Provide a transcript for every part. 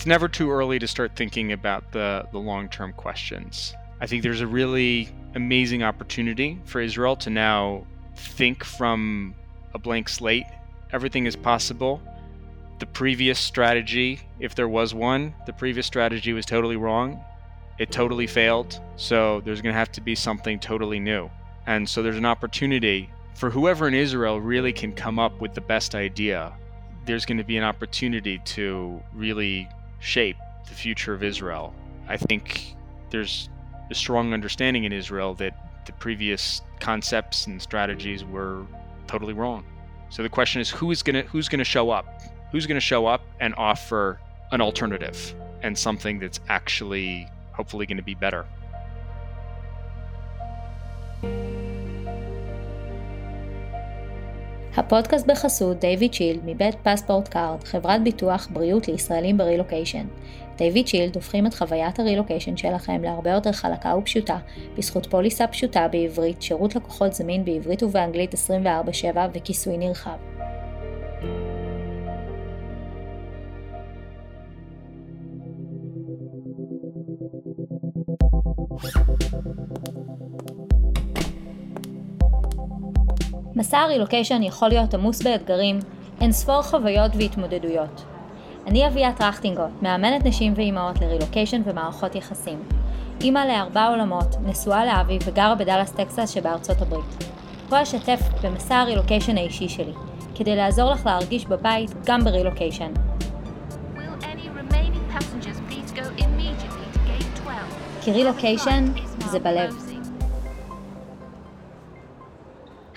it's never too early to start thinking about the, the long term questions. I think there's a really amazing opportunity for Israel to now think from a blank slate. Everything is possible. The previous strategy, if there was one, the previous strategy was totally wrong. It totally failed. So there's going to have to be something totally new. And so there's an opportunity for whoever in Israel really can come up with the best idea. There's going to be an opportunity to really shape the future of Israel. I think there's a strong understanding in Israel that the previous concepts and strategies were totally wrong. So the question is who is going to who's going to show up? Who's going to show up and offer an alternative and something that's actually hopefully going to be better? הפודקאסט בחסות דיוויד שילד מבית פספורט קארד, חברת ביטוח בריאות לישראלים ברילוקיישן. דיוויד שילד הופכים את חוויית הרילוקיישן שלכם להרבה יותר חלקה ופשוטה, בזכות פוליסה פשוטה בעברית, שירות לקוחות זמין בעברית ובאנגלית 24/7 וכיסוי נרחב. מסע הרילוקיישן יכול להיות עמוס באתגרים, אין ספור חוויות והתמודדויות. אני אביה טרכטינגוט, מאמנת נשים ואימהות לרילוקיישן ומערכות יחסים. אימא לארבע עולמות, נשואה לאבי וגרה בדאלאס טקסס שבארצות הברית. פה אשתף במסע הרילוקיישן האישי שלי, כדי לעזור לך להרגיש בבית גם ברילוקיישן. כי רילוקיישן זה בלב.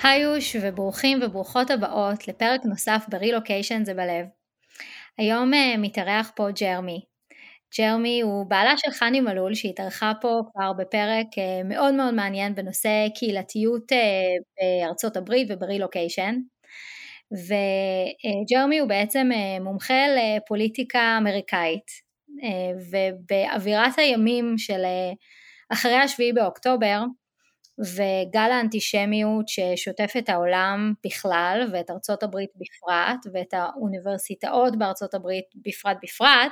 היוש וברוכים וברוכות הבאות לפרק נוסף ברילוקיישן זה בלב. היום uh, מתארח פה ג'רמי. ג'רמי הוא בעלה של חני מלול שהתארחה פה כבר בפרק uh, מאוד מאוד מעניין בנושא קהילתיות uh, בארצות הברית וברילוקיישן. וג'רמי הוא בעצם מומחה לפוליטיקה אמריקאית ובאווירת הימים של אחרי השביעי באוקטובר וגל האנטישמיות ששוטף את העולם בכלל ואת ארצות הברית בפרט ואת האוניברסיטאות בארצות הברית בפרט בפרט,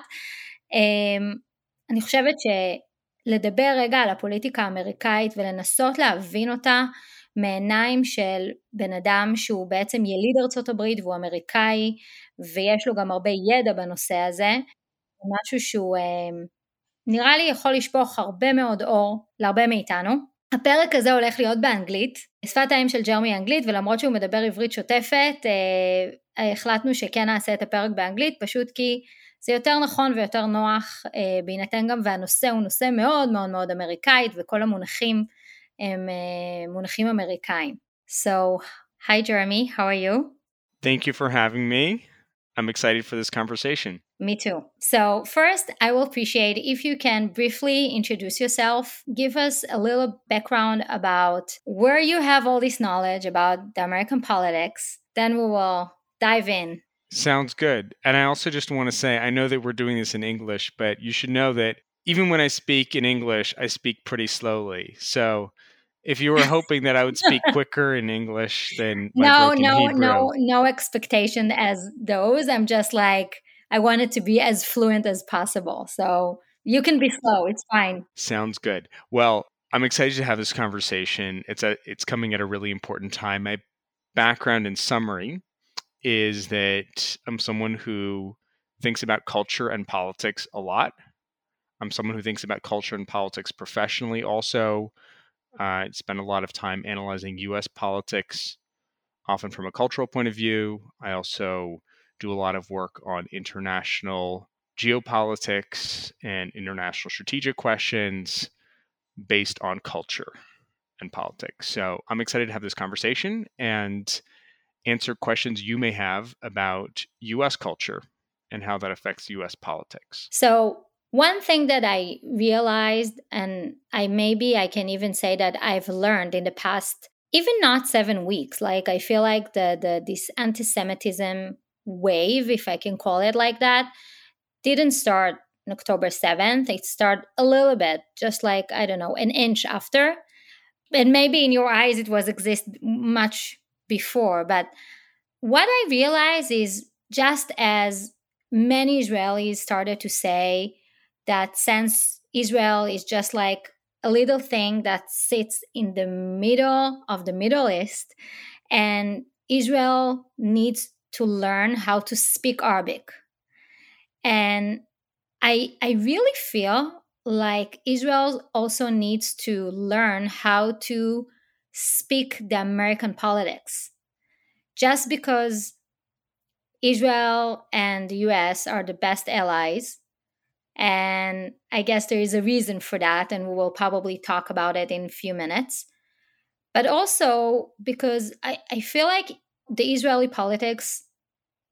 אמ, אני חושבת שלדבר רגע על הפוליטיקה האמריקאית ולנסות להבין אותה מעיניים של בן אדם שהוא בעצם יליד ארצות הברית והוא אמריקאי ויש לו גם הרבה ידע בנושא הזה, משהו שהוא אמ, נראה לי יכול לשפוך הרבה מאוד אור להרבה מאיתנו. הפרק הזה הולך להיות באנגלית, שפת האם של ג'רמי אנגלית ולמרות שהוא מדבר עברית שוטפת אה, החלטנו שכן נעשה את הפרק באנגלית פשוט כי זה יותר נכון ויותר נוח אה, בהינתן גם והנושא הוא נושא מאוד מאוד מאוד אמריקאית וכל המונחים הם אה, מונחים אמריקאים. So, hi Jeremy, how are you? Thank you for having me. I'm excited for this conversation. Me too. So, first, I will appreciate if you can briefly introduce yourself, give us a little background about where you have all this knowledge about the American politics. Then we will dive in. Sounds good. And I also just want to say I know that we're doing this in English, but you should know that even when I speak in English, I speak pretty slowly. So, if you were hoping that I would speak quicker in English than no, no, Hebrew. no, no expectation as those. I'm just like I want it to be as fluent as possible. So you can be slow. It's fine. Sounds good. Well, I'm excited to have this conversation. It's a it's coming at a really important time. My background in summary is that I'm someone who thinks about culture and politics a lot. I'm someone who thinks about culture and politics professionally also. I spend a lot of time analyzing US politics, often from a cultural point of view. I also do a lot of work on international geopolitics and international strategic questions based on culture and politics. So I'm excited to have this conversation and answer questions you may have about US culture and how that affects US politics. So one thing that I realized, and I maybe I can even say that I've learned in the past, even not seven weeks, like I feel like the the this anti-Semitism wave, if I can call it like that, didn't start on October 7th. It started a little bit, just like, I don't know, an inch after. And maybe in your eyes it was exist much before. But what I realize is just as many Israelis started to say that since Israel is just like a little thing that sits in the middle of the Middle East, and Israel needs to learn how to speak Arabic. And I, I really feel like Israel also needs to learn how to speak the American politics. Just because Israel and the US are the best allies, and I guess there is a reason for that, and we will probably talk about it in a few minutes. But also because I, I feel like the Israeli politics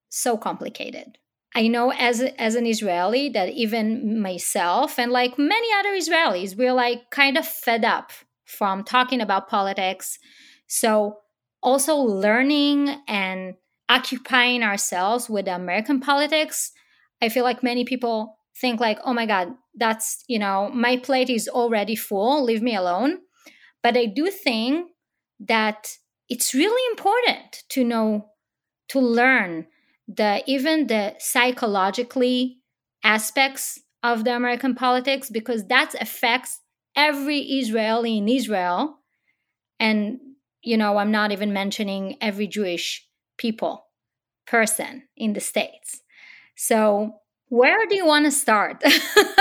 so complicated. I know as as an Israeli that even myself and like many other Israelis, we're like kind of fed up from talking about politics. So also learning and occupying ourselves with American politics, I feel like many people think like, oh my God, that's, you know, my plate is already full, leave me alone. But I do think that it's really important to know, to learn the even the psychologically aspects of the American politics because that affects every Israeli in Israel. And, you know, I'm not even mentioning every Jewish people, person in the States. So, where do you want to start?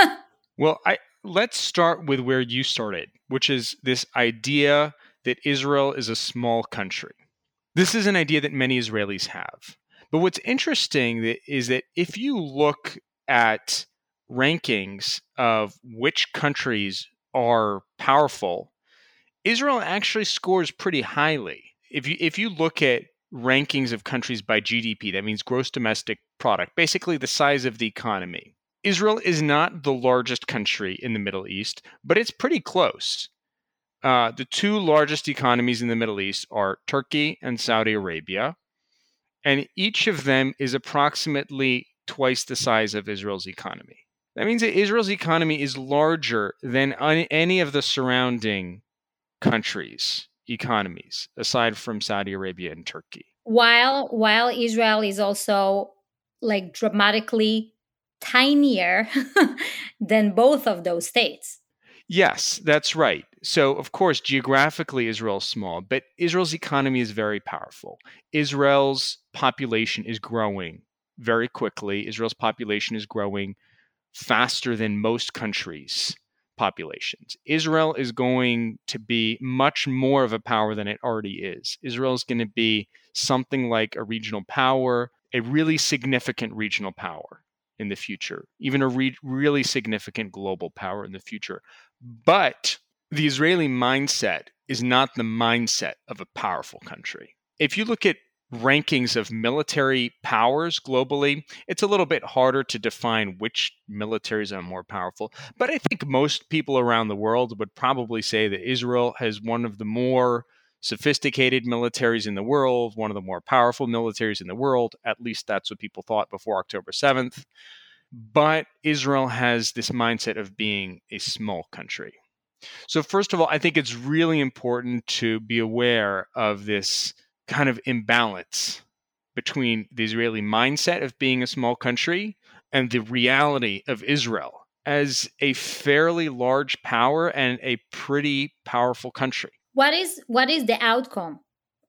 well, I let's start with where you started, which is this idea that Israel is a small country. This is an idea that many Israelis have. But what's interesting is that if you look at rankings of which countries are powerful, Israel actually scores pretty highly. If you if you look at rankings of countries by GDP, that means gross domestic product, basically the size of the economy. Israel is not the largest country in the Middle East, but it's pretty close. Uh, the two largest economies in the Middle East are Turkey and Saudi Arabia, and each of them is approximately twice the size of Israel's economy. That means that Israel's economy is larger than any of the surrounding countries' economies, aside from Saudi Arabia and Turkey. While while Israel is also like dramatically tinier than both of those states. Yes, that's right. So, of course, geographically, Israel's small, but Israel's economy is very powerful. Israel's population is growing very quickly. Israel's population is growing faster than most countries' populations. Israel is going to be much more of a power than it already is. Israel is going to be something like a regional power, a really significant regional power in the future, even a re- really significant global power in the future. But the Israeli mindset is not the mindset of a powerful country. If you look at rankings of military powers globally, it's a little bit harder to define which militaries are more powerful. But I think most people around the world would probably say that Israel has one of the more sophisticated militaries in the world, one of the more powerful militaries in the world. At least that's what people thought before October 7th. But Israel has this mindset of being a small country. So, first of all, I think it's really important to be aware of this kind of imbalance between the Israeli mindset of being a small country and the reality of Israel as a fairly large power and a pretty powerful country. What is what is the outcome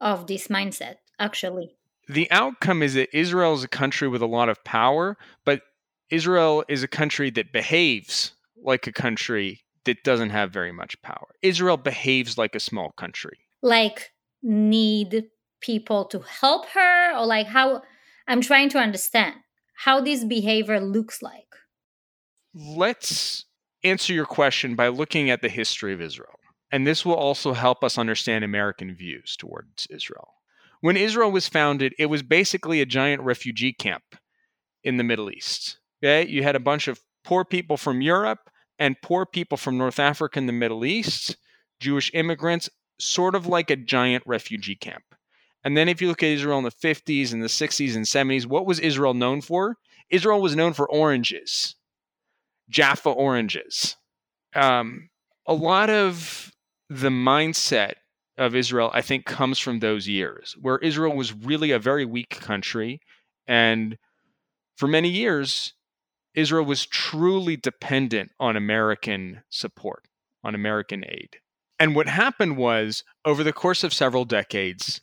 of this mindset actually? The outcome is that Israel is a country with a lot of power, but Israel is a country that behaves like a country that doesn't have very much power. Israel behaves like a small country. Like need people to help her or like how I'm trying to understand how this behavior looks like. Let's answer your question by looking at the history of Israel. And this will also help us understand American views towards Israel. When Israel was founded, it was basically a giant refugee camp in the Middle East. Okay? You had a bunch of poor people from Europe and poor people from North Africa and the Middle East, Jewish immigrants, sort of like a giant refugee camp. And then if you look at Israel in the 50s and the 60s and 70s, what was Israel known for? Israel was known for oranges, Jaffa oranges. Um, a lot of the mindset of Israel, I think, comes from those years where Israel was really a very weak country and for many years, Israel was truly dependent on American support, on American aid. And what happened was, over the course of several decades,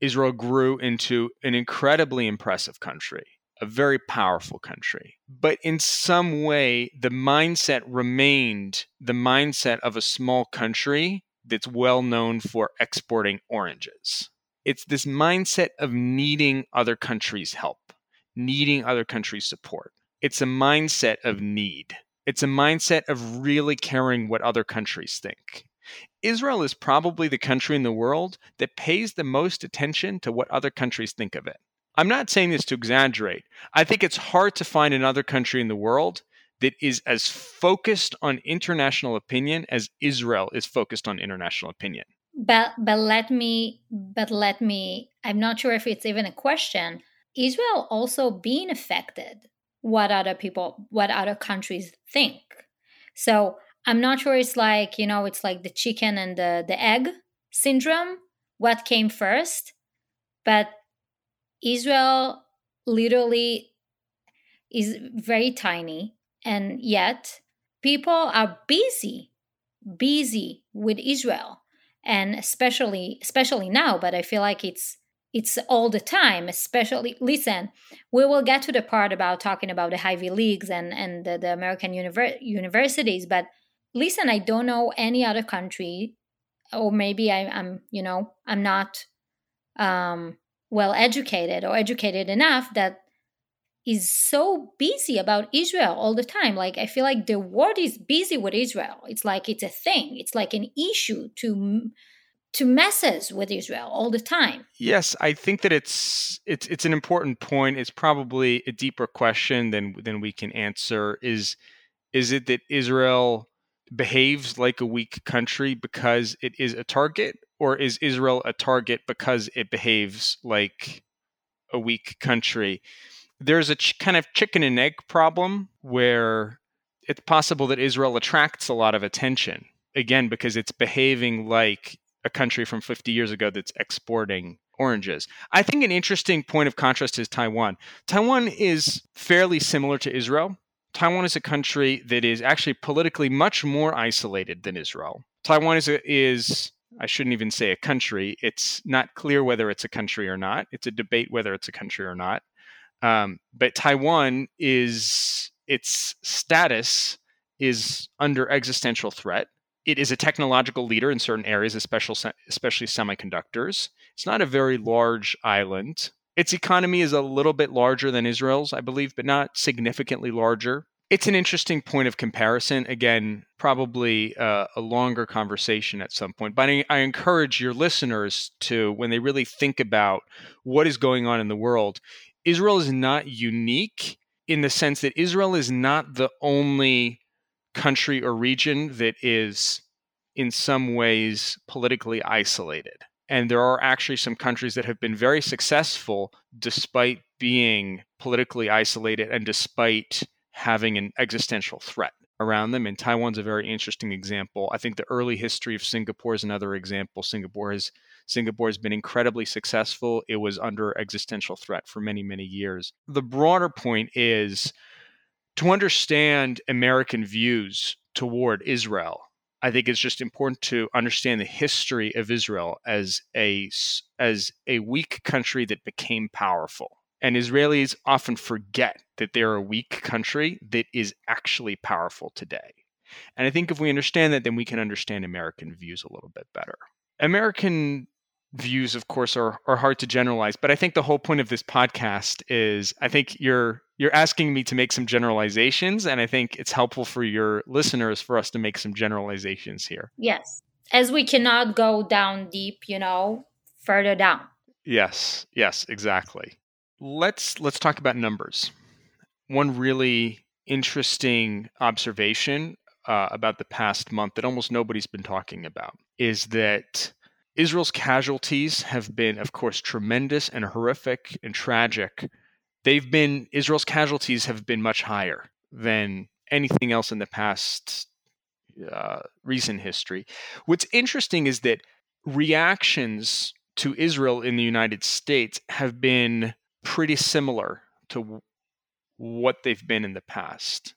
Israel grew into an incredibly impressive country, a very powerful country. But in some way, the mindset remained the mindset of a small country that's well known for exporting oranges. It's this mindset of needing other countries' help, needing other countries' support. It's a mindset of need. It's a mindset of really caring what other countries think. Israel is probably the country in the world that pays the most attention to what other countries think of it. I'm not saying this to exaggerate. I think it's hard to find another country in the world that is as focused on international opinion as Israel is focused on international opinion. But but let me but let me I'm not sure if it's even a question. Israel also being affected what other people what other countries think. So I'm not sure it's like, you know, it's like the chicken and the, the egg syndrome. What came first? But Israel literally is very tiny, and yet people are busy, busy with Israel, and especially especially now. But I feel like it's it's all the time. Especially, listen, we will get to the part about talking about the Ivy leagues and and the, the American univer- universities, but listen, I don't know any other country, or maybe I, am you know, I'm not um, well educated or educated enough that is so busy about Israel all the time. Like I feel like the world is busy with Israel. It's like it's a thing. It's like an issue to to messes with Israel all the time. Yes, I think that it's it's it's an important point. It's probably a deeper question than than we can answer. Is is it that Israel behaves like a weak country because it is a target, or is Israel a target because it behaves like a weak country? There's a ch- kind of chicken and egg problem where it's possible that Israel attracts a lot of attention, again, because it's behaving like a country from 50 years ago that's exporting oranges. I think an interesting point of contrast is Taiwan. Taiwan is fairly similar to Israel Taiwan is a country that is actually politically much more isolated than Israel. Taiwan is a, is I shouldn't even say a country. It's not clear whether it's a country or not. It's a debate whether it's a country or not. Um, but Taiwan is its status is under existential threat. It is a technological leader in certain areas, especially especially semiconductors. It's not a very large island. Its economy is a little bit larger than Israel's, I believe, but not significantly larger. It's an interesting point of comparison. Again, probably uh, a longer conversation at some point. But I, I encourage your listeners to, when they really think about what is going on in the world, Israel is not unique in the sense that Israel is not the only country or region that is in some ways politically isolated. And there are actually some countries that have been very successful despite being politically isolated and despite having an existential threat around them. And Taiwan's a very interesting example. I think the early history of Singapore is another example. Singapore has Singapore has been incredibly successful. It was under existential threat for many, many years. The broader point is to understand American views toward Israel I think it's just important to understand the history of Israel as a as a weak country that became powerful. And Israelis often forget that they're a weak country that is actually powerful today. And I think if we understand that, then we can understand American views a little bit better. American views, of course, are, are hard to generalize, but I think the whole point of this podcast is I think you're you're asking me to make some generalizations and i think it's helpful for your listeners for us to make some generalizations here. Yes as we cannot go down deep you know further down. Yes yes exactly. Let's let's talk about numbers. One really interesting observation uh, about the past month that almost nobody's been talking about is that Israel's casualties have been, of course, tremendous and horrific and tragic they've been Israel's casualties have been much higher than anything else in the past uh, recent history. What's interesting is that reactions to Israel in the United States have been pretty similar to what they've been in the past.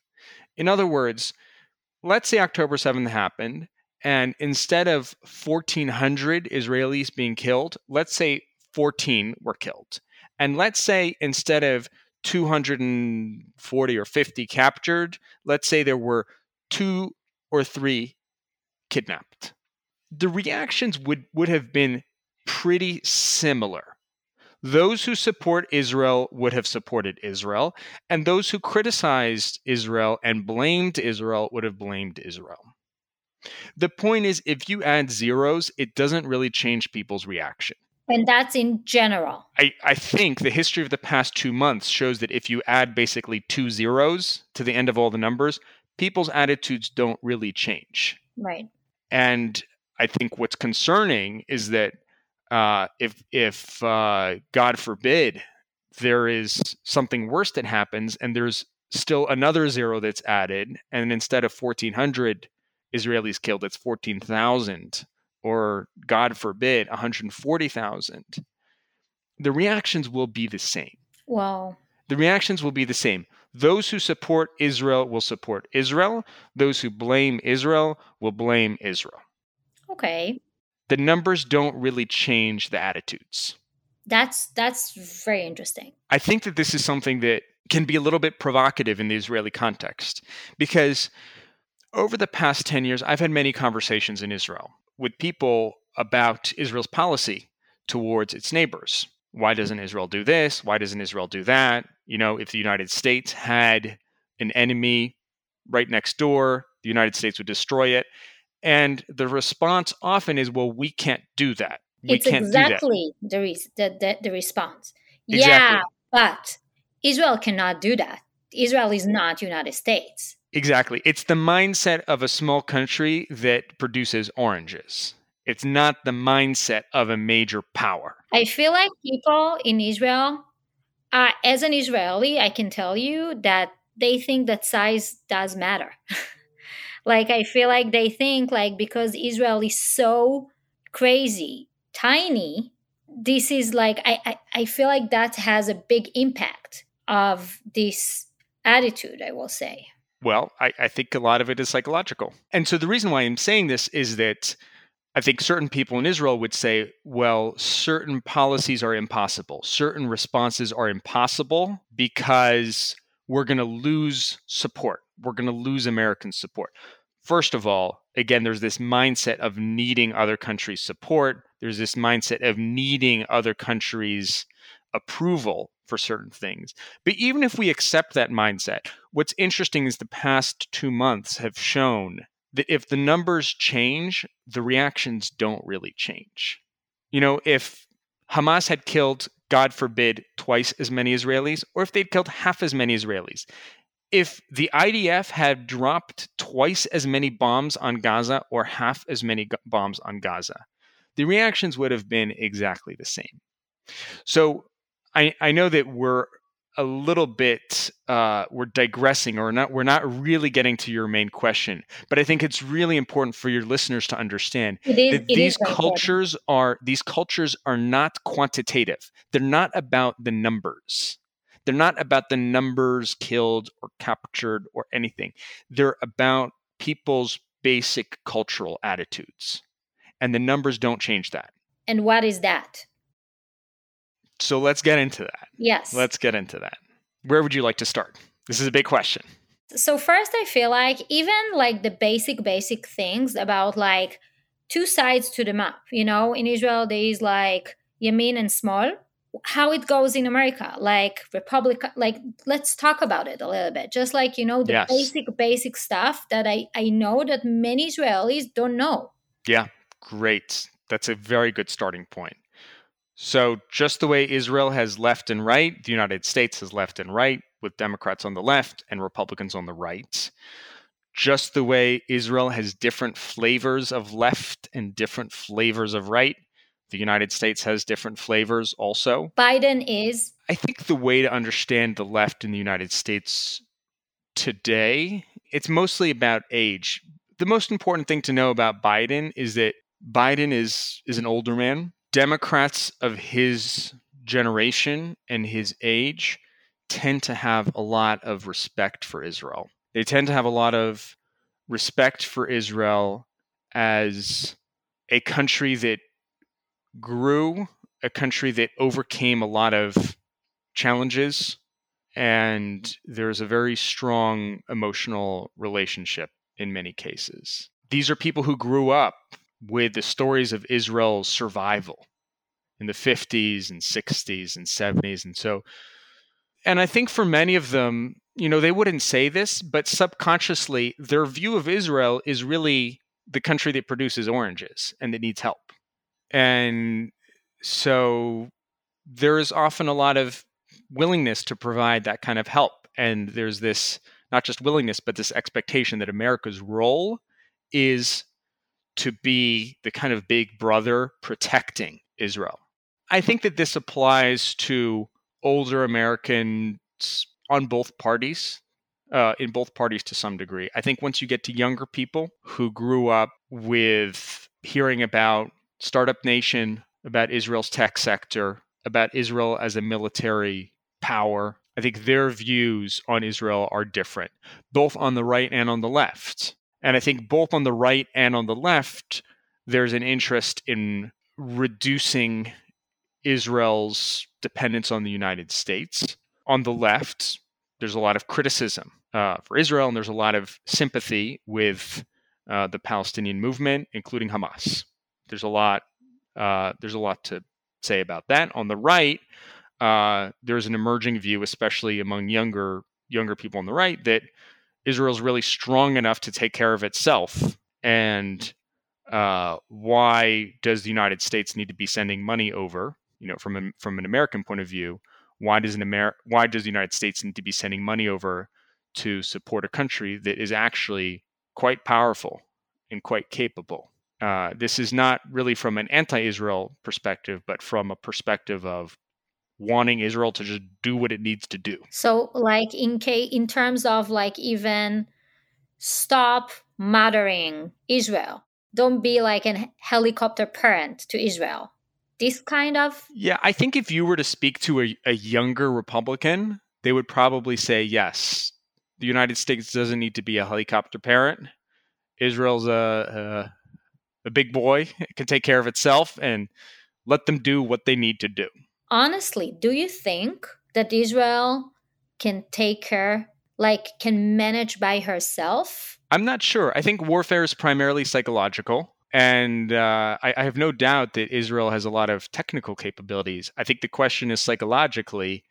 In other words, let's say October 7th happened, and instead of 1,400 Israelis being killed, let's say 14 were killed. And let's say instead of 240 or 50 captured, let's say there were two or three kidnapped. The reactions would, would have been pretty similar. Those who support Israel would have supported Israel, and those who criticized Israel and blamed Israel would have blamed Israel. The point is, if you add zeros, it doesn't really change people's reaction. And that's in general. I, I think the history of the past two months shows that if you add basically two zeros to the end of all the numbers, people's attitudes don't really change. Right. And I think what's concerning is that uh, if if uh, God forbid there is something worse that happens and there's still another zero that's added, and instead of 1,400 Israelis killed, it's 14,000, or God forbid, 140,000, the reactions will be the same. Wow. The reactions will be the same. Those who support Israel will support Israel. Those who blame Israel will blame Israel. Okay. The numbers don't really change the attitudes. That's that's very interesting. I think that this is something that can be a little bit provocative in the Israeli context because over the past 10 years I've had many conversations in Israel with people about Israel's policy towards its neighbors. Why doesn't Israel do this? Why doesn't Israel do that? You know, if the United States had an enemy right next door, the United States would destroy it. And the response often is, well, we can't do that. We it's can't exactly do the, re- the, the, the response. Exactly. Yeah, but Israel cannot do that. Israel is not United States. Exactly. It's the mindset of a small country that produces oranges. It's not the mindset of a major power. I feel like people in Israel, uh, as an Israeli, I can tell you that they think that size does matter. like, I feel like they think, like, because Israel is so crazy, tiny, this is like, I, I, I feel like that has a big impact of this attitude, I will say. Well, I, I think a lot of it is psychological. And so the reason why I'm saying this is that I think certain people in Israel would say, well, certain policies are impossible. Certain responses are impossible because we're going to lose support. We're going to lose American support. First of all, again, there's this mindset of needing other countries' support. There's this mindset of needing other countries' approval for certain things. But even if we accept that mindset, what's interesting is the past two months have shown that if the numbers change, the reactions don't really change. You know, if Hamas had killed, God forbid, twice as many Israelis, or if they'd killed half as many Israelis, if the IDF had dropped twice as many bombs on Gaza or half as many bombs on Gaza, the reactions would have been exactly the same. So I, I know that we're a little bit uh, we're digressing or not we're not really getting to your main question but i think it's really important for your listeners to understand is, that these cultures are these cultures are not quantitative. They're not about the numbers. They're not about the numbers killed or captured or anything. They're about people's basic cultural attitudes and the numbers don't change that. And what is that? So let's get into that Yes. Let's get into that. Where would you like to start? This is a big question. so first i feel like even like the basic basic things about like two sides to the map you know in israel there is like yamin and small how it goes in america like republic like let's talk about it a little bit just like you know the Yes. basic basic stuff that i i know that many israelis don't know Yeah, great. That's a very good starting point. So, just the way Israel has left and right, the United States has left and right, with Democrats on the left and Republicans on the right. Just the way Israel has different flavors of left and different flavors of right, the United States has different flavors also. biden is I think the way to understand the left in the United States today, it's mostly about age. The most important thing to know about Biden is that Biden is is an older man. Democrats of his generation and his age tend to have a lot of respect for Israel. They tend to have a lot of respect for Israel as a country that grew, a country that overcame a lot of challenges, and there's a very strong emotional relationship in many cases. These are people who grew up with the stories of Israel's survival in the 50s and 60s and 70s. And so, and I think for many of them, you know, they wouldn't say this, but subconsciously, their view of Israel is really the country that produces oranges and that needs help. And so there is often a lot of willingness to provide that kind of help. And there's this not just willingness, but this expectation that America's role is to be the kind of big brother protecting Israel. I think that this applies to older Americans on both parties, uh, in both parties to some degree. I think once you get to younger people who grew up with hearing about Startup Nation, about Israel's tech sector, about Israel as a military power, I think their views on Israel are different, both on the right and on the left. And I think both on the right and on the left, there's an interest in reducing Israel's dependence on the United States. On the left, there's a lot of criticism uh, for Israel, and there's a lot of sympathy with uh, the Palestinian movement, including Hamas. There's a lot. Uh, there's a lot to say about that. On the right, uh, there's an emerging view, especially among younger younger people on the right, that Israel's really strong enough to take care of itself. And uh, why does the United States need to be sending money over? You know, from a, from an American point of view, why does an Amer- why does the United States need to be sending money over to support a country that is actually quite powerful and quite capable? Uh, this is not really from an anti-Israel perspective, but from a perspective of wanting Israel to just do what it needs to do. So like in case in terms of like even stop murdering Israel. Don't be like a helicopter parent to Israel. This kind of Yeah, I think if you were to speak to a, a younger Republican, they would probably say yes. The United States doesn't need to be a helicopter parent. Israel's a, a, a big boy, it can take care of itself and let them do what they need to do honestly, do you think that Israel can take care, like, can manage by herself? I'm not sure. I think warfare is primarily psychological. And uh, I, I have no doubt that Israel has a lot of technical capabilities. I think the question is psychologically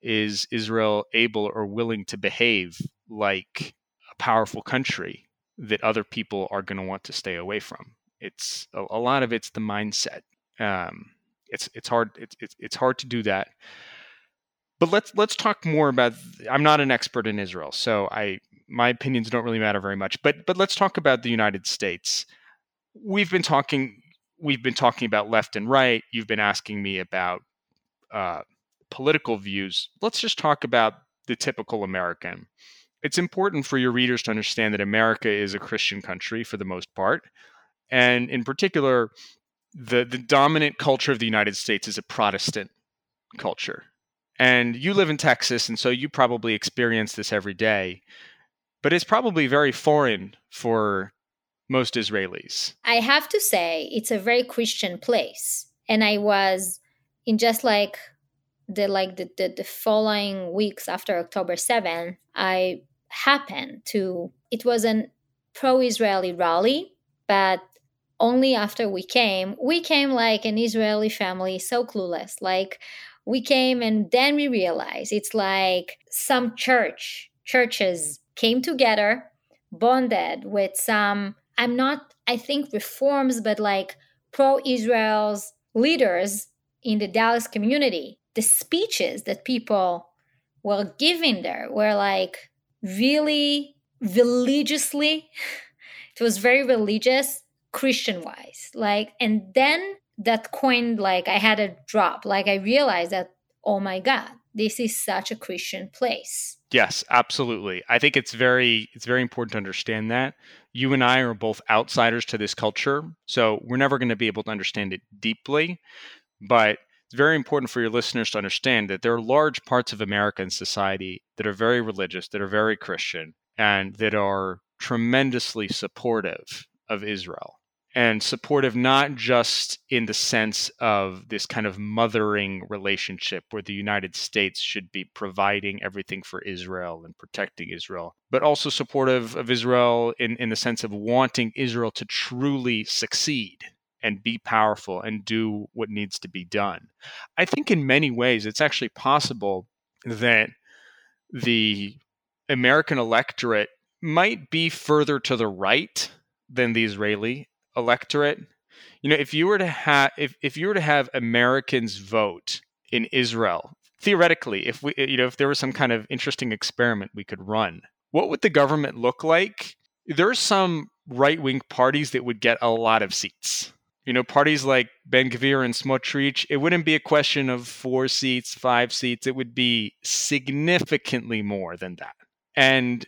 is Israel able or willing to behave like a powerful country that other people are going to want to stay away from? It's a, a lot of it's the mindset. Um, it's it's hard it's, it's it's hard to do that. But let's let's talk more about. I'm not an expert in Israel, so I my opinions don't really matter very much. But but let's talk about the United States. We've been talking we've been talking about left and right. You've been asking me about uh, political views. Let's just talk about the typical American. It's important for your readers to understand that America is a Christian country for the most part. And in particular, the the dominant culture of the United States is a Protestant culture. And you live in Texas, and so you probably experience this every day. But it's probably very foreign for most Israelis. I have to say, it's a very Christian place. And I was in just like the like the, the, the following weeks after October 7th, I happened to it was an pro-Israeli rally, but only after we came, we came like an Israeli family, so clueless. Like we came and then we realized it's like some church, churches came together, bonded with some, I'm not, I think reforms, but like pro Israel's leaders in the Dallas community. The speeches that people were giving there were like really religiously, it was very religious Christian wise. Like, and then that coin, like, I had a drop. Like, I realized that, oh my God, this is such a Christian place. Yes, absolutely. I think it's very it's very important to understand that. You and I are both outsiders to this culture, so we're never going to be able to understand it deeply, but it's very important for your listeners to understand that there are large parts of American society that are very religious, that are very Christian, and that are tremendously supportive of Israel. And supportive not just in the sense of this kind of mothering relationship where the United States should be providing everything for Israel and protecting Israel, but also supportive of Israel in, in the sense of wanting Israel to truly succeed and be powerful and do what needs to be done. I think in many ways it's actually possible that the American electorate might be further to the right than the Israeli electorate. You know, if you were to have if, if you were to have Americans vote in Israel, theoretically, if we you know, if there was some kind of interesting experiment we could run, what would the government look like? There are some right wing parties that would get a lot of seats you know, parties like Ben Gvir and Smotrich, it wouldn't be a question of four seats, five seats. It would be significantly more than that. And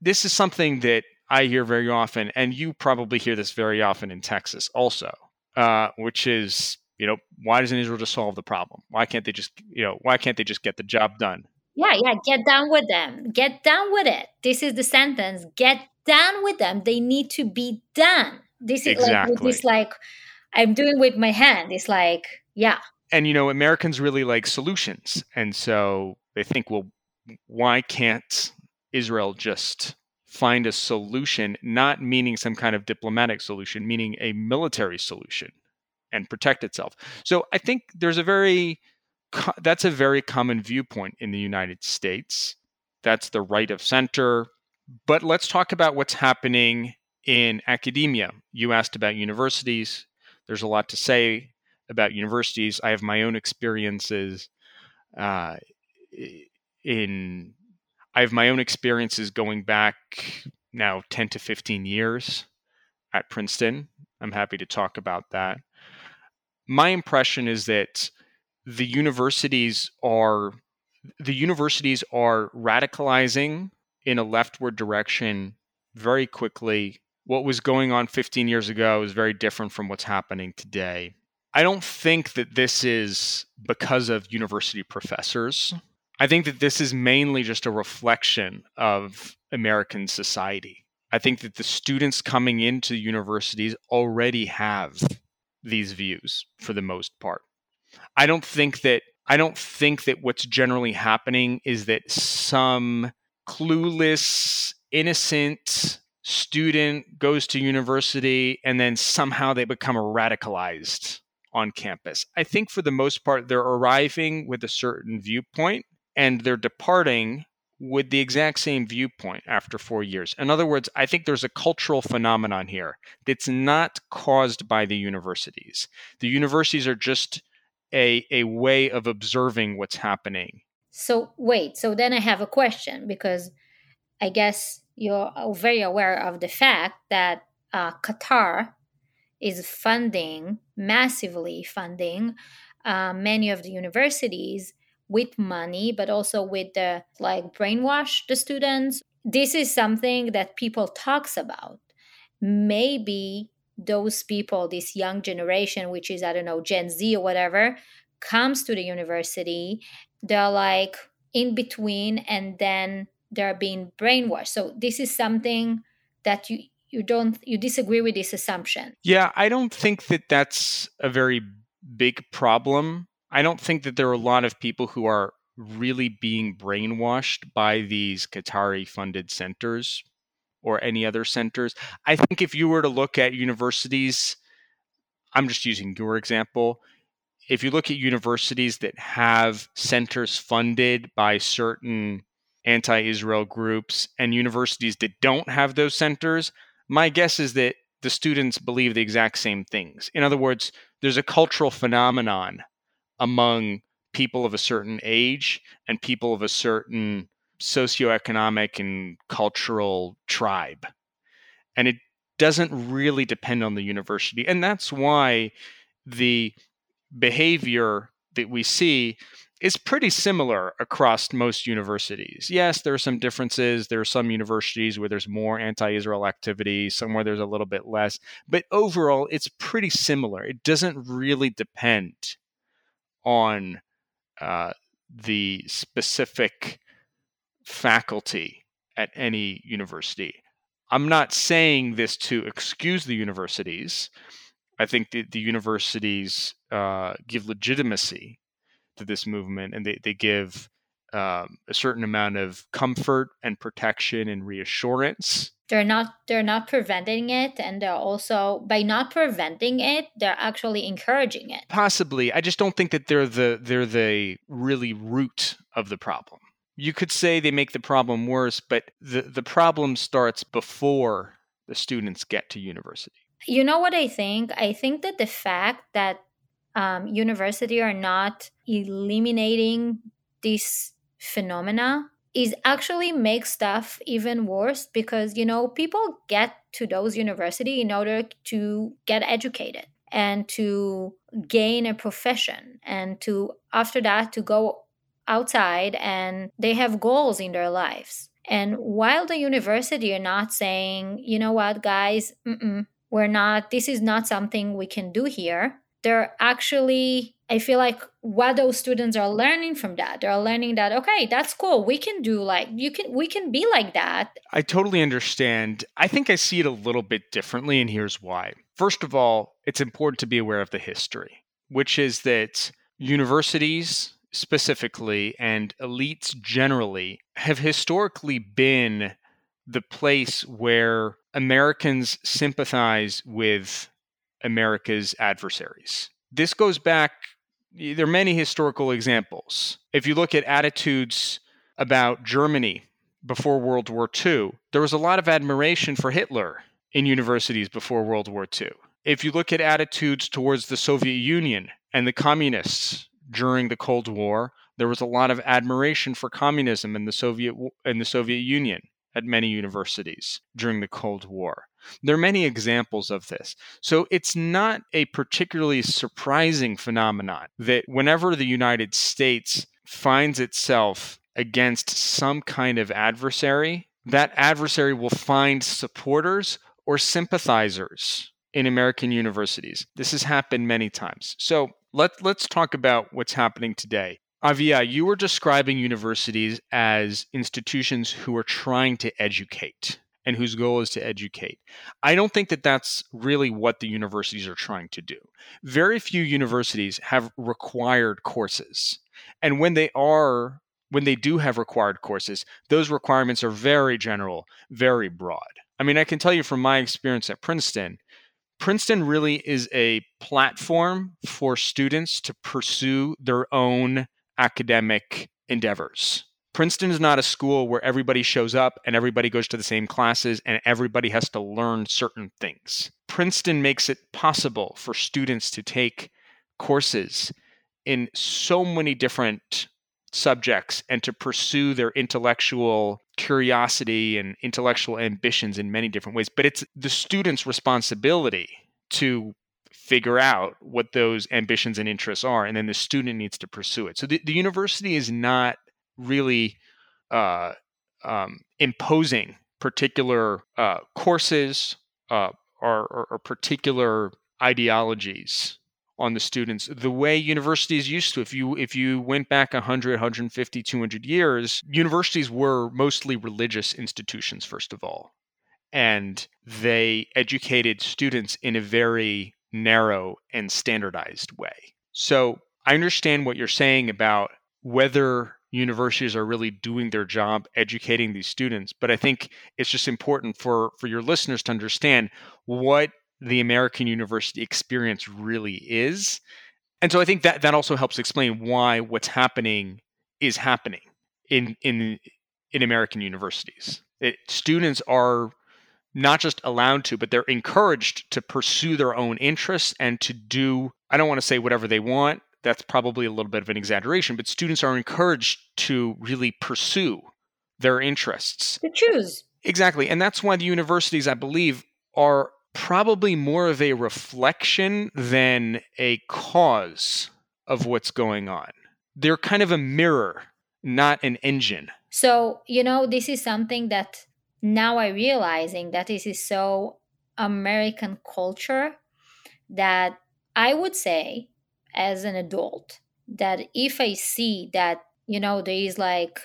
this is something that I hear very often, and you probably hear this very often in Texas also, uh, which is, you know, why doesn't Israel just solve the problem? Why can't they just, you know, why can't they just get the job done? Yeah, yeah, get down with them. Get down with it. This is the sentence. Get down with them. They need to be done. This is exactly. like this like I'm doing with my hand. It's like, yeah. And you know, Americans really like solutions. And so they think, well, why can't Israel just find a solution, not meaning some kind of diplomatic solution, meaning a military solution and protect itself? So I think there's a very that's a very common viewpoint in the United States. That's the right of center. But let's talk about what's happening in academia. You asked about universities. There's a lot to say about universities. I have my own experiences uh, in. I have my own experiences going back now 10 to 15 years at Princeton. I'm happy to talk about that. My impression is that the universities are the universities are radicalizing in a leftward direction very quickly what was going on 15 years ago is very different from what's happening today. I don't think that this is because of university professors. I think that this is mainly just a reflection of American society. I think that the students coming into universities already have these views for the most part. I don't think that I don't think that what's generally happening is that some clueless, innocent student goes to university and then somehow they become radicalized on campus. I think for the most part, they're arriving with a certain viewpoint and they're departing with the exact same viewpoint after four years. In other words, I think there's a cultural phenomenon here that's not caused by the universities. The universities are just a, a way of observing what's happening. So, wait, so then I have a question because I guess you're very aware of the fact that uh, Qatar is funding, massively funding, uh, many of the universities with money, but also with the like brainwash the students. This is something that people talks about. Maybe those people, this young generation, which is I don't know Gen Z or whatever, comes to the university. They're like in between, and then they're being brainwashed. So this is something that you you don't you disagree with this assumption. Yeah, I don't think that that's a very big problem. I don't think that there are a lot of people who are really being brainwashed by these Qatari funded centers or any other centers. I think if you were to look at universities, I'm just using your example. If you look at universities that have centers funded by certain anti Israel groups and universities that don't have those centers, my guess is that the students believe the exact same things. In other words, there's a cultural phenomenon among people of a certain age and people of a certain socioeconomic and cultural tribe. And it doesn't really depend on the university. And that's why the behavior that we see is pretty similar across most universities. Yes, there are some differences. There are some universities where there's more anti Israel activity, somewhere there's a little bit less. But overall, it's pretty similar. It doesn't really depend on uh, the specific faculty at any university. I'm not saying this to excuse the universities. I think the, the universities uh, give legitimacy to this movement and they, they give um, a certain amount of comfort and protection and reassurance they're not they're not preventing it and they're also by not preventing it they're actually encouraging it. Possibly. I just don't think that they're the they're the really root of the problem. You could say they make the problem worse but the the problem starts before the students get to university. You know what i think? I think that the fact that um, university are not eliminating this phenomena is actually makes stuff even worse because you know people get to those university in order to get educated and to gain a profession and to after that to go outside and they have goals in their lives. And while the university are not saying you know what guys we're not this is not something we can do here they're actually I feel like what those students are learning from that, they're learning that okay, that's cool. We can do like you can we can be like that. I totally understand. I think I see it a little bit differently and here's why. First of all, it's important to be aware of the history, which is that universities specifically and elites generally have historically been the place where Americans sympathize with America's adversaries. This goes back there are many historical examples. If you look at attitudes about Germany before World War II, there was a lot of admiration for Hitler in universities before World War II. If you look at attitudes towards the Soviet Union and the communists during the Cold War, there was a lot of admiration for communism in the Soviet in the Soviet Union at many universities during the Cold War. There are many examples of this. So it's not a particularly surprising phenomenon that whenever the United States finds itself against some kind of adversary, that adversary will find supporters or sympathizers in American universities. This has happened many times. So let, let's talk about what's happening today. Avia, you were describing universities as institutions who are trying to educate and whose goal is to educate. I don't think that that's really what the universities are trying to do. Very few universities have required courses. And when they are when they do have required courses, those requirements are very general, very broad. I mean, I can tell you from my experience at Princeton, Princeton really is a platform for students to pursue their own academic endeavors. Princeton is not a school where everybody shows up and everybody goes to the same classes and everybody has to learn certain things. Princeton makes it possible for students to take courses in so many different subjects and to pursue their intellectual curiosity and intellectual ambitions in many different ways. But it's the student's responsibility to figure out what those ambitions and interests are, and then the student needs to pursue it. So the, the university is not really uh, um, imposing particular uh, courses uh, or, or, or, particular ideologies on the students the way universities used to if you if you went back 100 150 200 years universities were mostly religious institutions first of all and they educated students in a very narrow and standardized way. So I understand what you're saying about whether universities are really doing their job educating these students, but I think it's just important for, for your listeners to understand what the American university experience really is. And so I think that that also helps explain why what's happening is happening in in in American universities. It, students are not just allowed to, but they're encouraged to pursue their own interests and to do, I don't want to say whatever they want. That's probably a little bit of an exaggeration, but students are encouraged to really pursue their interests. To choose. Exactly. And that's why the universities, I believe, are probably more of a reflection than a cause of what's going on. They're kind of a mirror, not an engine. So, you know, this is something that now I realizing that this is so American culture that I would say as an adult that if I see that, you know, there is like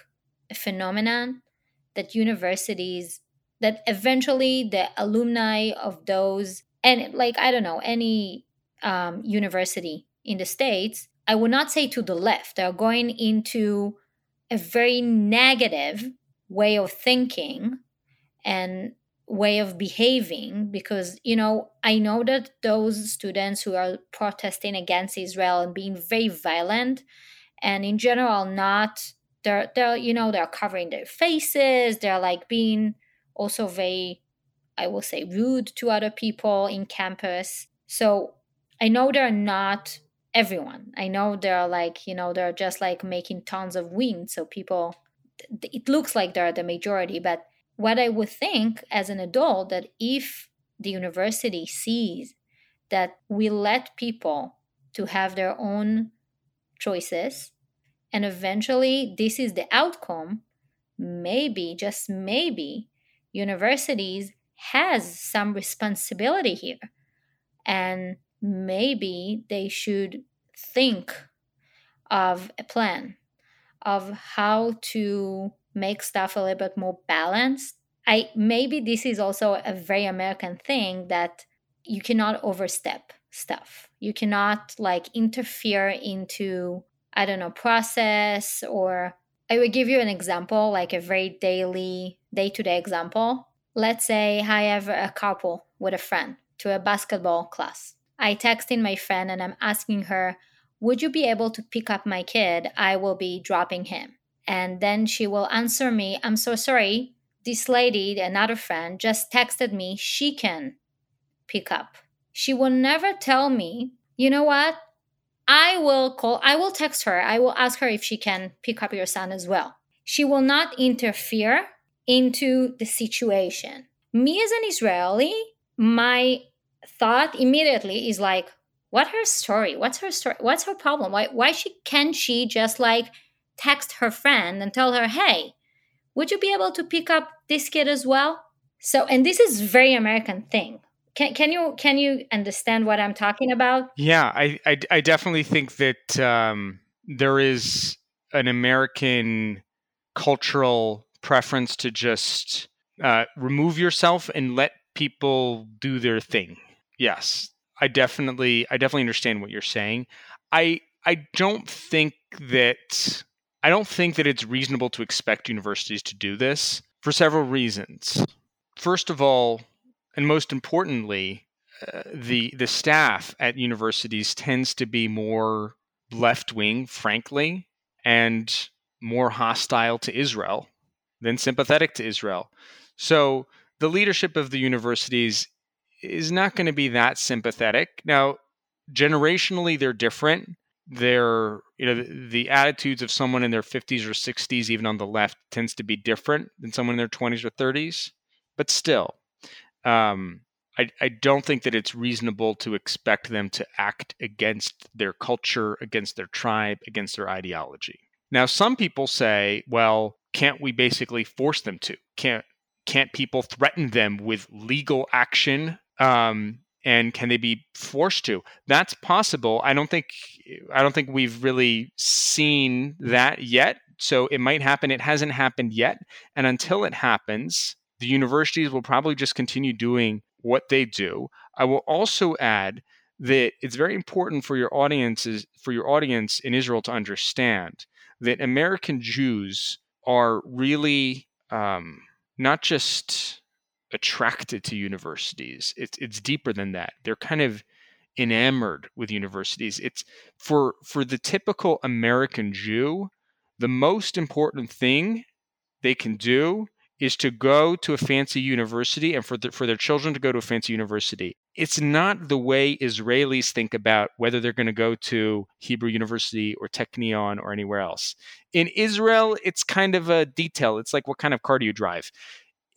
a phenomenon that universities, that eventually the alumni of those, and like, I don't know, any um, university in the States, I would not say to the left, they're going into a very negative way of thinking and way of behaving because you know i know that those students who are protesting against israel and being very violent and in general not they're they're you know they're covering their faces they're like being also very i will say rude to other people in campus. So i know they're not everyone. I know they're like you know they're just like making tons of wind so people it looks like they're the majority but what I would think as an adult that if the university sees that we let people to have their own choices and eventually this is the outcome maybe just maybe universities has some responsibility here. And maybe they should think of a plan of how to make stuff a little bit more balanced. I maybe this is also a very American thing that you cannot overstep stuff. You cannot like interfere into I don't know process or I will give you an example like a very daily day-to-day example. Let's say I have a couple with a friend to a basketball class. I text in my friend and I'm asking her, "Would you be able to pick up my kid? I will be dropping him." And then she will answer me, I'm so sorry. This lady, another friend, just texted me she can pick up. She will never tell me, you know what? I will call, I will text her. I will ask her if she can pick up your son as well. She will not interfere into the situation. Me as an Israeli, my thought immediately is like, what her story? What's her story? What's her problem? Why why she can she just like text her friend and tell her, hey, would you be able to pick up this kid as well? So, and this is very American thing. Can, can you can you understand what I'm talking about? Yeah, I I, I definitely think that um, there is an American cultural preference to just uh, remove yourself and let people do their thing. Yes, I definitely I definitely understand what you're saying. I I don't think that I don't think that it's reasonable to expect universities to do this for several reasons. First of all, and most importantly, uh, the the staff at universities tends to be more left wing, frankly, and more hostile to Israel than sympathetic to Israel. So the leadership of the universities is not going to be that sympathetic. Now, generationally, they're different their you know the, the, attitudes of someone in their 50s or 60s even on the left tends to be different than someone in their 20s or 30s but still um, I, I don't think that it's reasonable to expect them to act against their culture against their tribe against their ideology. Now some people say well can't we basically force them to? Can't can't people threaten them with legal action um, and can they be forced to? That's possible. I don't think i don't think we've really seen that yet. So it might happen. It hasn't happened yet. And until it happens the universities will probably just continue doing what they do. I will also add that it's very important for your audiences for your audience in israel to understand that american jews are really um, not just attracted to universities. It's it's deeper than that. They're kind of enamored with universities. It's for for the typical American Jew, the most important thing they can do is to go to a fancy university and for the, for their children to go to a fancy university. It's not the way Israelis think about whether they're going to go to Hebrew University or Technion or anywhere else. In Israel, it's kind of a detail. It's like what kind of car do you drive?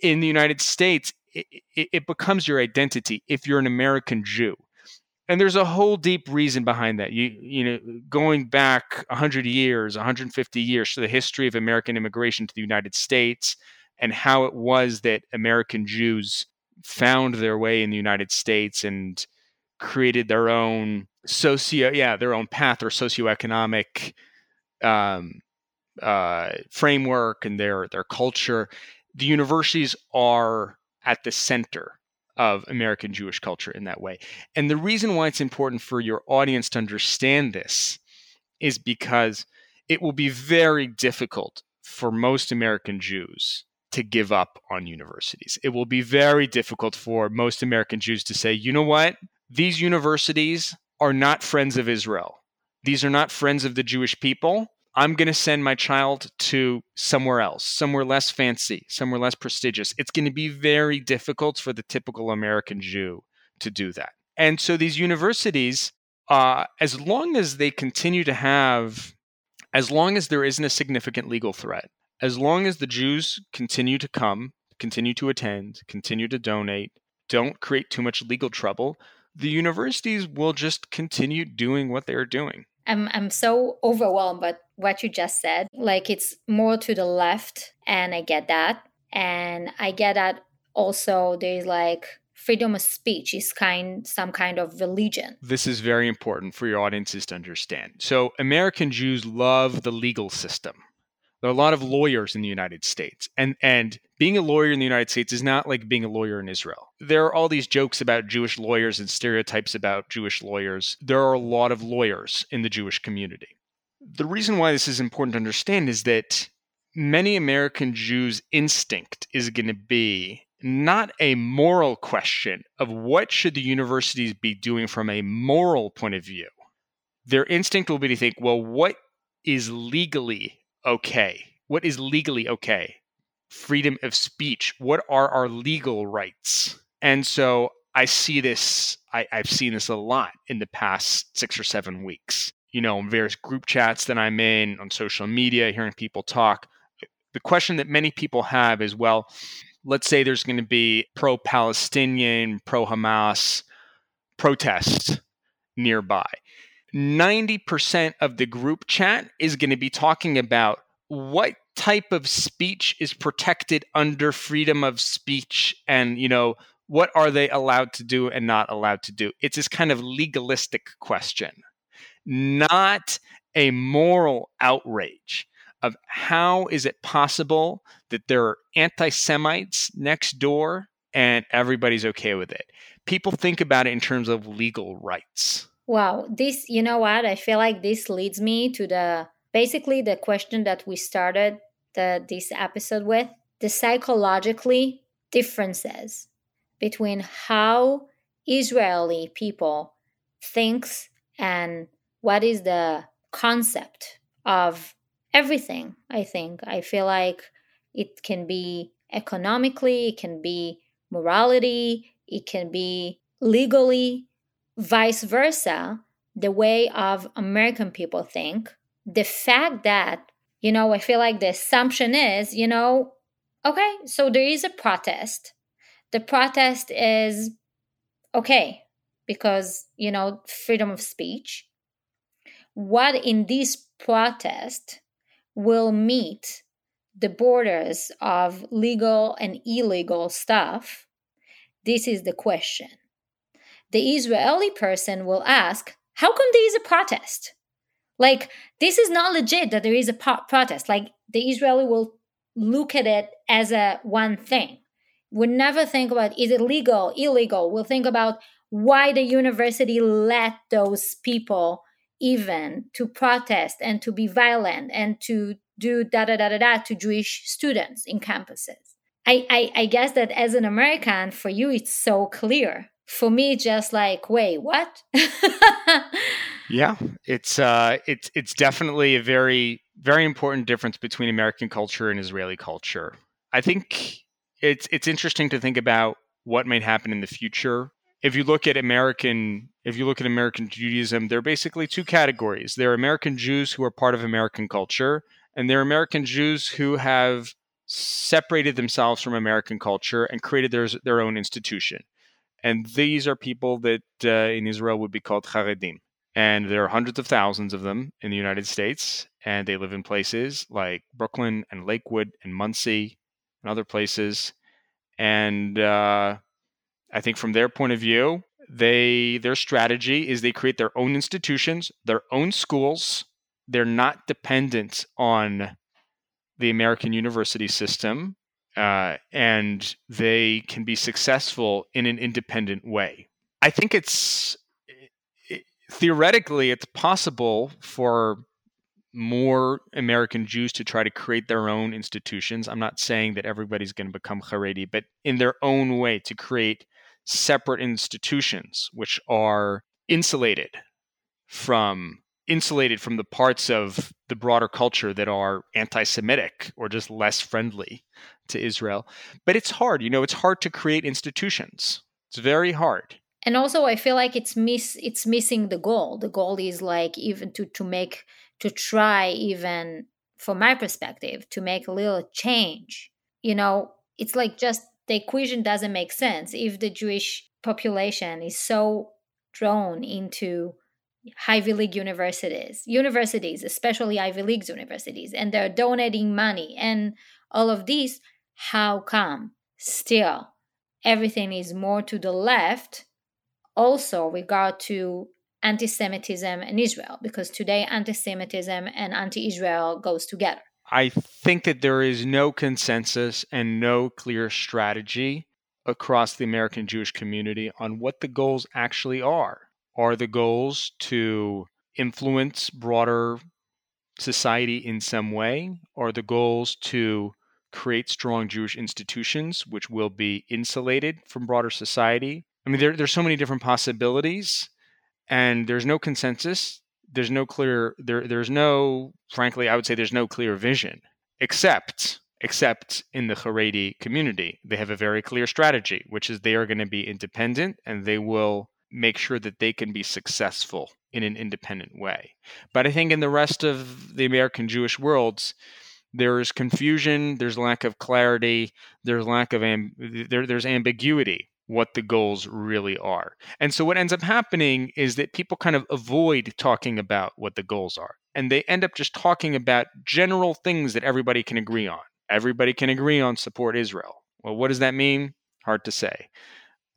In the United States, it, it, it becomes your identity if you're an American Jew and there's a whole deep reason behind that you you know going back 100 years 150 years to the history of american immigration to the united states and how it was that american jews found their way in the united states and created their own socio yeah their own path or socioeconomic um, uh, framework and their their culture. The universities are at the center of American Jewish culture in that way. And the reason why it's important for your audience to understand this is because it will be very difficult for most American Jews to give up on universities. It will be very difficult for most American Jews to say, you know what? These universities are not friends of Israel. These are not friends of the Jewish people. I'm going to send my child to somewhere else, somewhere less fancy, somewhere less prestigious. It's going to be very difficult for the typical American Jew to do that. And so these universities, uh, as long as they continue to have, as long as there isn't a significant legal threat, as long as the Jews continue to come, continue to attend, continue to donate, don't create too much legal trouble, the universities will just continue doing what they're doing. I'm I'm so overwhelmed by what you just said. Like it's more to the left, and I get that, and I get that also. There's like freedom of speech is kind some kind of religion. This is very important for your audiences to understand. So American Jews love the legal system. There are a lot of lawyers in the United States. And and being a lawyer in the United States is not like being a lawyer in Israel. There are all these jokes about Jewish lawyers and stereotypes about Jewish lawyers. There are a lot of lawyers in the Jewish community. The reason why this is important to understand is that many American Jews' instinct is going to be not a moral question of what should the universities be doing from a moral point of view. Their instinct will be to think, well, what is legally okay? What is legally okay? Freedom of speech. What are our legal rights? And so I see this, I, have seen this a lot in the past six or seven weeks. You know, in various group chats that I'm in, on social media, hearing people talk. The question that many people have is well, let's say there's going to be pro Palestinian, pro Hamas protests nearby. 90% of the group chat is going to be talking about what type of speech is protected under freedom of speech and, you know, what are they allowed to do and not allowed to do? It's this kind of legalistic question, not a moral outrage of how is it possible that there are anti Semites next door and everybody's okay with it. People think about it in terms of legal rights. Wow, this, you know what? I feel like this leads me to the basically the question that we started the, this episode with the psychologically differences between how Israeli people thinks and what is the concept of everything. I think I feel like it can be economically, it can be morality, it can be legally, vice versa, the way of American people think. The fact that, you know, I feel like the assumption is, you know, okay, so there is a protest. The protest is okay because, you know, freedom of speech. What in this protest will meet the borders of legal and illegal stuff? This is the question the Israeli person will ask, How come there is a protest? Like, this is not legit that there is a po- protest. Like, the Israeli will look at it as a one thing. Would never think about is it legal, illegal. We'll think about why the university let those people even to protest and to be violent and to do da da da da da to Jewish students in campuses. I, I, I guess that as an American, for you, it's so clear for me just like wait what? Yeah it's uh it's it's definitely a very very important difference between american culture and israeli culture. I think it's it's interesting to think about what might happen in the future. If you look at american if you look at american judaism there are basically two categories. There are american jews who are part of american culture and there are american jews who have separated themselves from american culture and created their, their own institution and these are people that uh, in Israel would be called Haredim. And there are hundreds of thousands of them in the United States. And they live in places like Brooklyn and Lakewood and Monsey and other places. And uh, I think from their point of view, They their strategy is they create their own institutions, their own schools. They're not dependent on the American university system, uh, and they can be successful in an independent way. I think it's it, theoretically it's possible for more American Jews to try to create their own institutions. I'm not saying that everybody's going to become Haredi, but in their own way to create separate institutions which are insulated from insulated from the parts of the broader culture that are anti-Semitic or just less friendly to Israel. But it's hard, you know, it's hard to create institutions. It's very hard. And also I feel like it's miss it's missing the goal. The goal is like even to to make to try even from my perspective to make a little change. You know, it's like just the equation doesn't make sense if the Jewish population is so drawn into Ivy League universities, universities, especially Ivy League universities, and they're donating money and all of these. How come still everything is more to the left? Also, regard to anti-Semitism in Israel, because today anti-Semitism and anti-Israel goes together. I think that there is no consensus and no clear strategy across the American Jewish community on what the goals actually are. Are the goals to influence broader society in some way? Are the goals to create strong Jewish institutions which will be insulated from broader society? I mean, there, there's so many different possibilities, and there's no consensus. There's no clear there. There's no, frankly, I would say there's no clear vision, except except in the Haredi community, they have a very clear strategy, which is they are going to be independent and they will make sure that they can be successful in an independent way. But I think in the rest of the American Jewish worlds, there is confusion, there's lack of clarity, there's lack of amb- there, there's ambiguity what the goals really are. And so what ends up happening is that people kind of avoid talking about what the goals are. And they end up just talking about general things that everybody can agree on. Everybody can agree on support Israel. Well, what does that mean? Hard to say.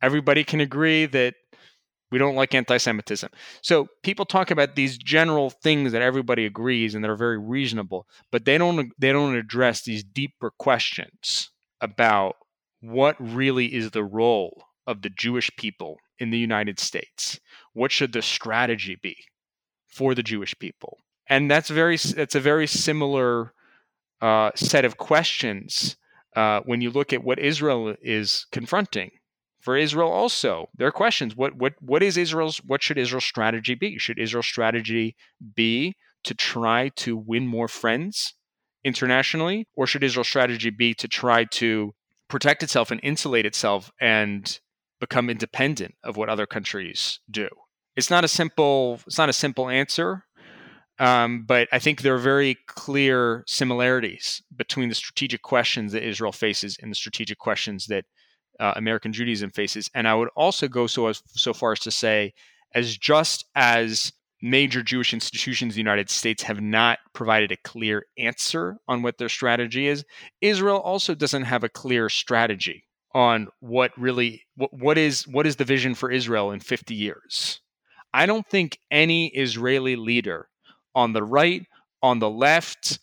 Everybody can agree that we don't like anti Semitism. So people talk about these general things that everybody agrees and that are very reasonable, but they don't they don't address these deeper questions about what really is the role of the Jewish people in the United States? What should the strategy be for the Jewish people? And that's very that's a very similar uh, set of questions uh, when you look at what Israel is confronting for Israel also. There are questions. What what what is Israel's what should Israel's strategy be? Should Israel's strategy be to try to win more friends internationally? Or should Israel's strategy be to try to protect itself and insulate itself and become independent of what other countries do? It's not a simple it's not a simple answer. Um, but I think there are very clear similarities between the strategic questions that Israel faces and the strategic questions that uh, American Judaism faces. And I would also go so as so far as to say, as just as major Jewish institutions in the United States have not provided a clear answer on what their strategy is, Israel also doesn't have a clear strategy on what really what, what is what is the vision for Israel in 50 years. I don't think any Israeli leader on the right, on the left,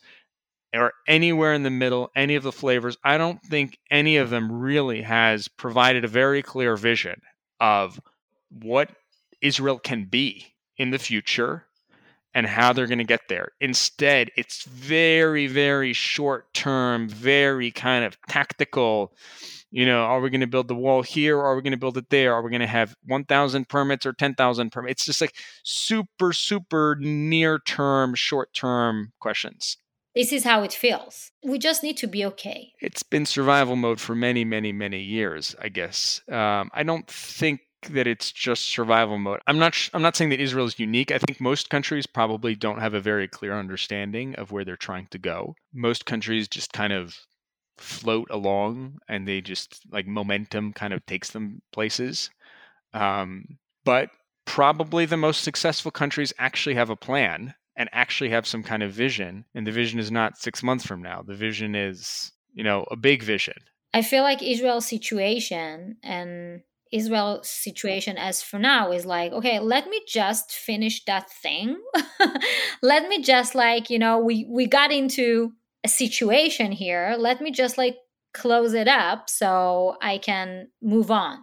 or anywhere in the middle, any of the flavors, I don't think any of them really has provided a very clear vision of what Israel can be in the future and how they're going to get there. Instead, it's very, very short term, very kind of tactical. You know, are we going to build the wall here? Or are we going to build it there? Are we going to have 1,000 permits or 10,000 permits? It's just like super, super near term, short term questions. This is how it feels. We just need to be okay. It's been survival mode for many, many, many years, I guess. Um, I don't think that it's just survival mode. I'm not sh- I'm not saying that Israel is unique. I think most countries probably don't have a very clear understanding of where they're trying to go. Most countries just kind of float along and they just like momentum kind of takes them places. Um, but probably the most successful countries actually have a plan and actually have some kind of vision. And the vision is not six months from now. The vision is, you know, a big vision. I feel like Israel's situation and Israel situation as for now is like, okay, let me just finish that thing. let me just like, you know, we we got into a situation here. Let me just like close it up so I can move on.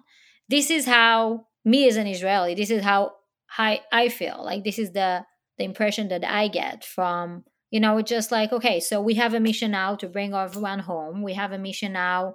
This is how me as an Israeli, this is how I, I feel. Like this is the the impression that I get from, you know, it's just like, okay, so we have a mission now to bring everyone home. We have a mission now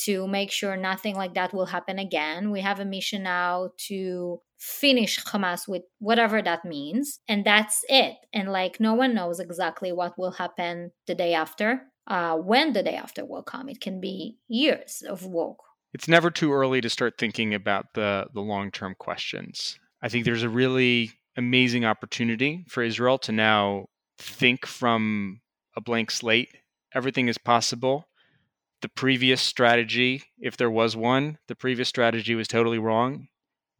to make sure nothing like that will happen again. We have a mission now to finish Hamas with whatever that means. And that's it. And like no one knows exactly what will happen the day after, uh, when the day after will come. It can be years of work. It's never too early to start thinking about the, the long term questions. I think there's a really amazing opportunity for Israel to now think from a blank slate. Everything is possible the previous strategy, if there was one, the previous strategy was totally wrong.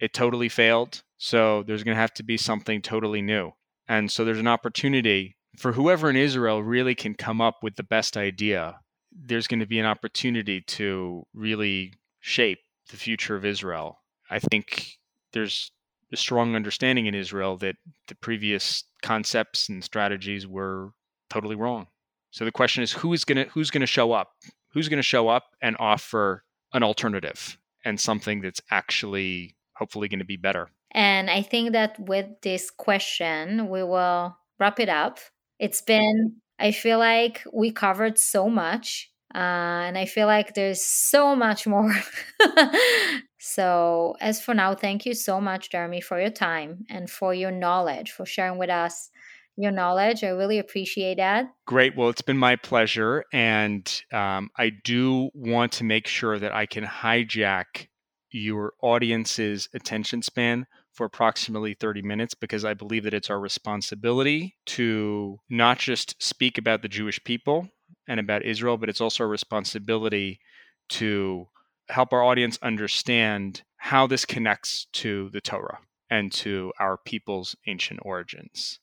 It totally failed. So there's going to have to be something totally new. And so there's an opportunity for whoever in Israel really can come up with the best idea. There's going to be an opportunity to really shape the future of Israel. I think there's a strong understanding in Israel that the previous concepts and strategies were totally wrong. So the question is who is going to who's going to show up who's going to show up and offer an alternative and something that's actually hopefully going to be better. And I think that with this question, we will wrap it up. It's been, I feel like we covered so much. Uh, and I feel like there's so much more. so, as for now, thank you so much, Jeremy, for your time and for your knowledge, for sharing with us your knowledge. I really appreciate that. Great. Well, it's been my pleasure. And um, I do want to make sure that I can hijack your audience's attention span for approximately 30 minutes because I believe that it's our responsibility to not just speak about the Jewish people and about Israel, but it's also a responsibility to help our audience understand how this connects to the Torah and to our people's ancient origins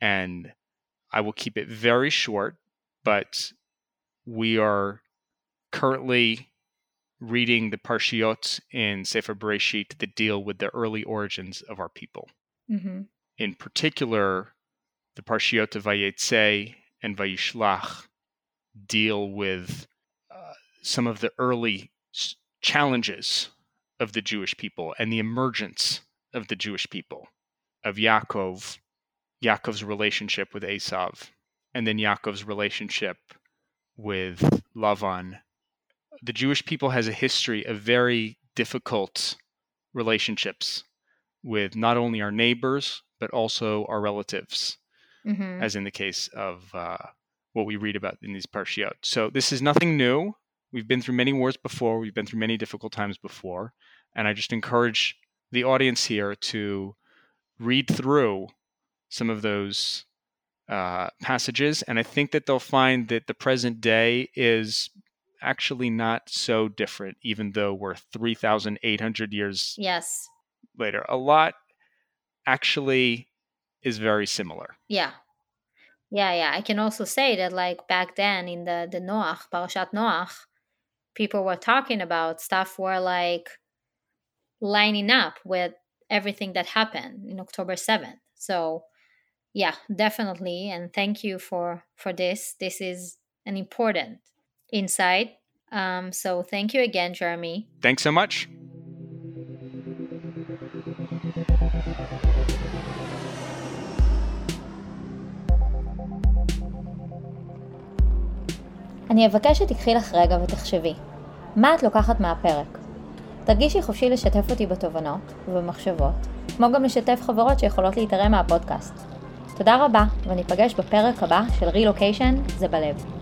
and I will keep it very short, but we are currently reading the Parshiot in Sefer Bereshit that deal with the early origins of our people. Mm-hmm. In particular, the Parshiot of Vayetze and Vayishlach deal with uh, some of the early challenges of the Jewish people and the emergence of the Jewish people, of Yaakov Yaakov's relationship with Esav, and then Yaakov's relationship with Lavan. The Jewish people has a history of very difficult relationships with not only our neighbors but also our relatives, mm-hmm. as in the case of uh, what we read about in these parshiot. So this is nothing new. We've been through many wars before. We've been through many difficult times before, and I just encourage the audience here to read through some of those uh, passages, and I think that they'll find that the present day is actually not so different, even though we're 3,800 years yes later. A lot actually is very similar. Yeah. Yeah, yeah. I can also say that like back then in the the Noach, Parashat Noach, people were talking about stuff were like lining up with everything that happened in October 7th. So yeah definitely and thank you for for this this is an important insight um, so thank you again jeremy thanks so much אני אבקש שתיקחי לך רגע ותחשבי, מה את לוקחת מהפרק? תרגישי חופשי לשתף אותי בתובנות ובמחשבות, כמו גם לשתף חברות שיכולות להתערם מהפודקאסט. תודה רבה, וניפגש בפרק הבא של רילוקיישן זה בלב.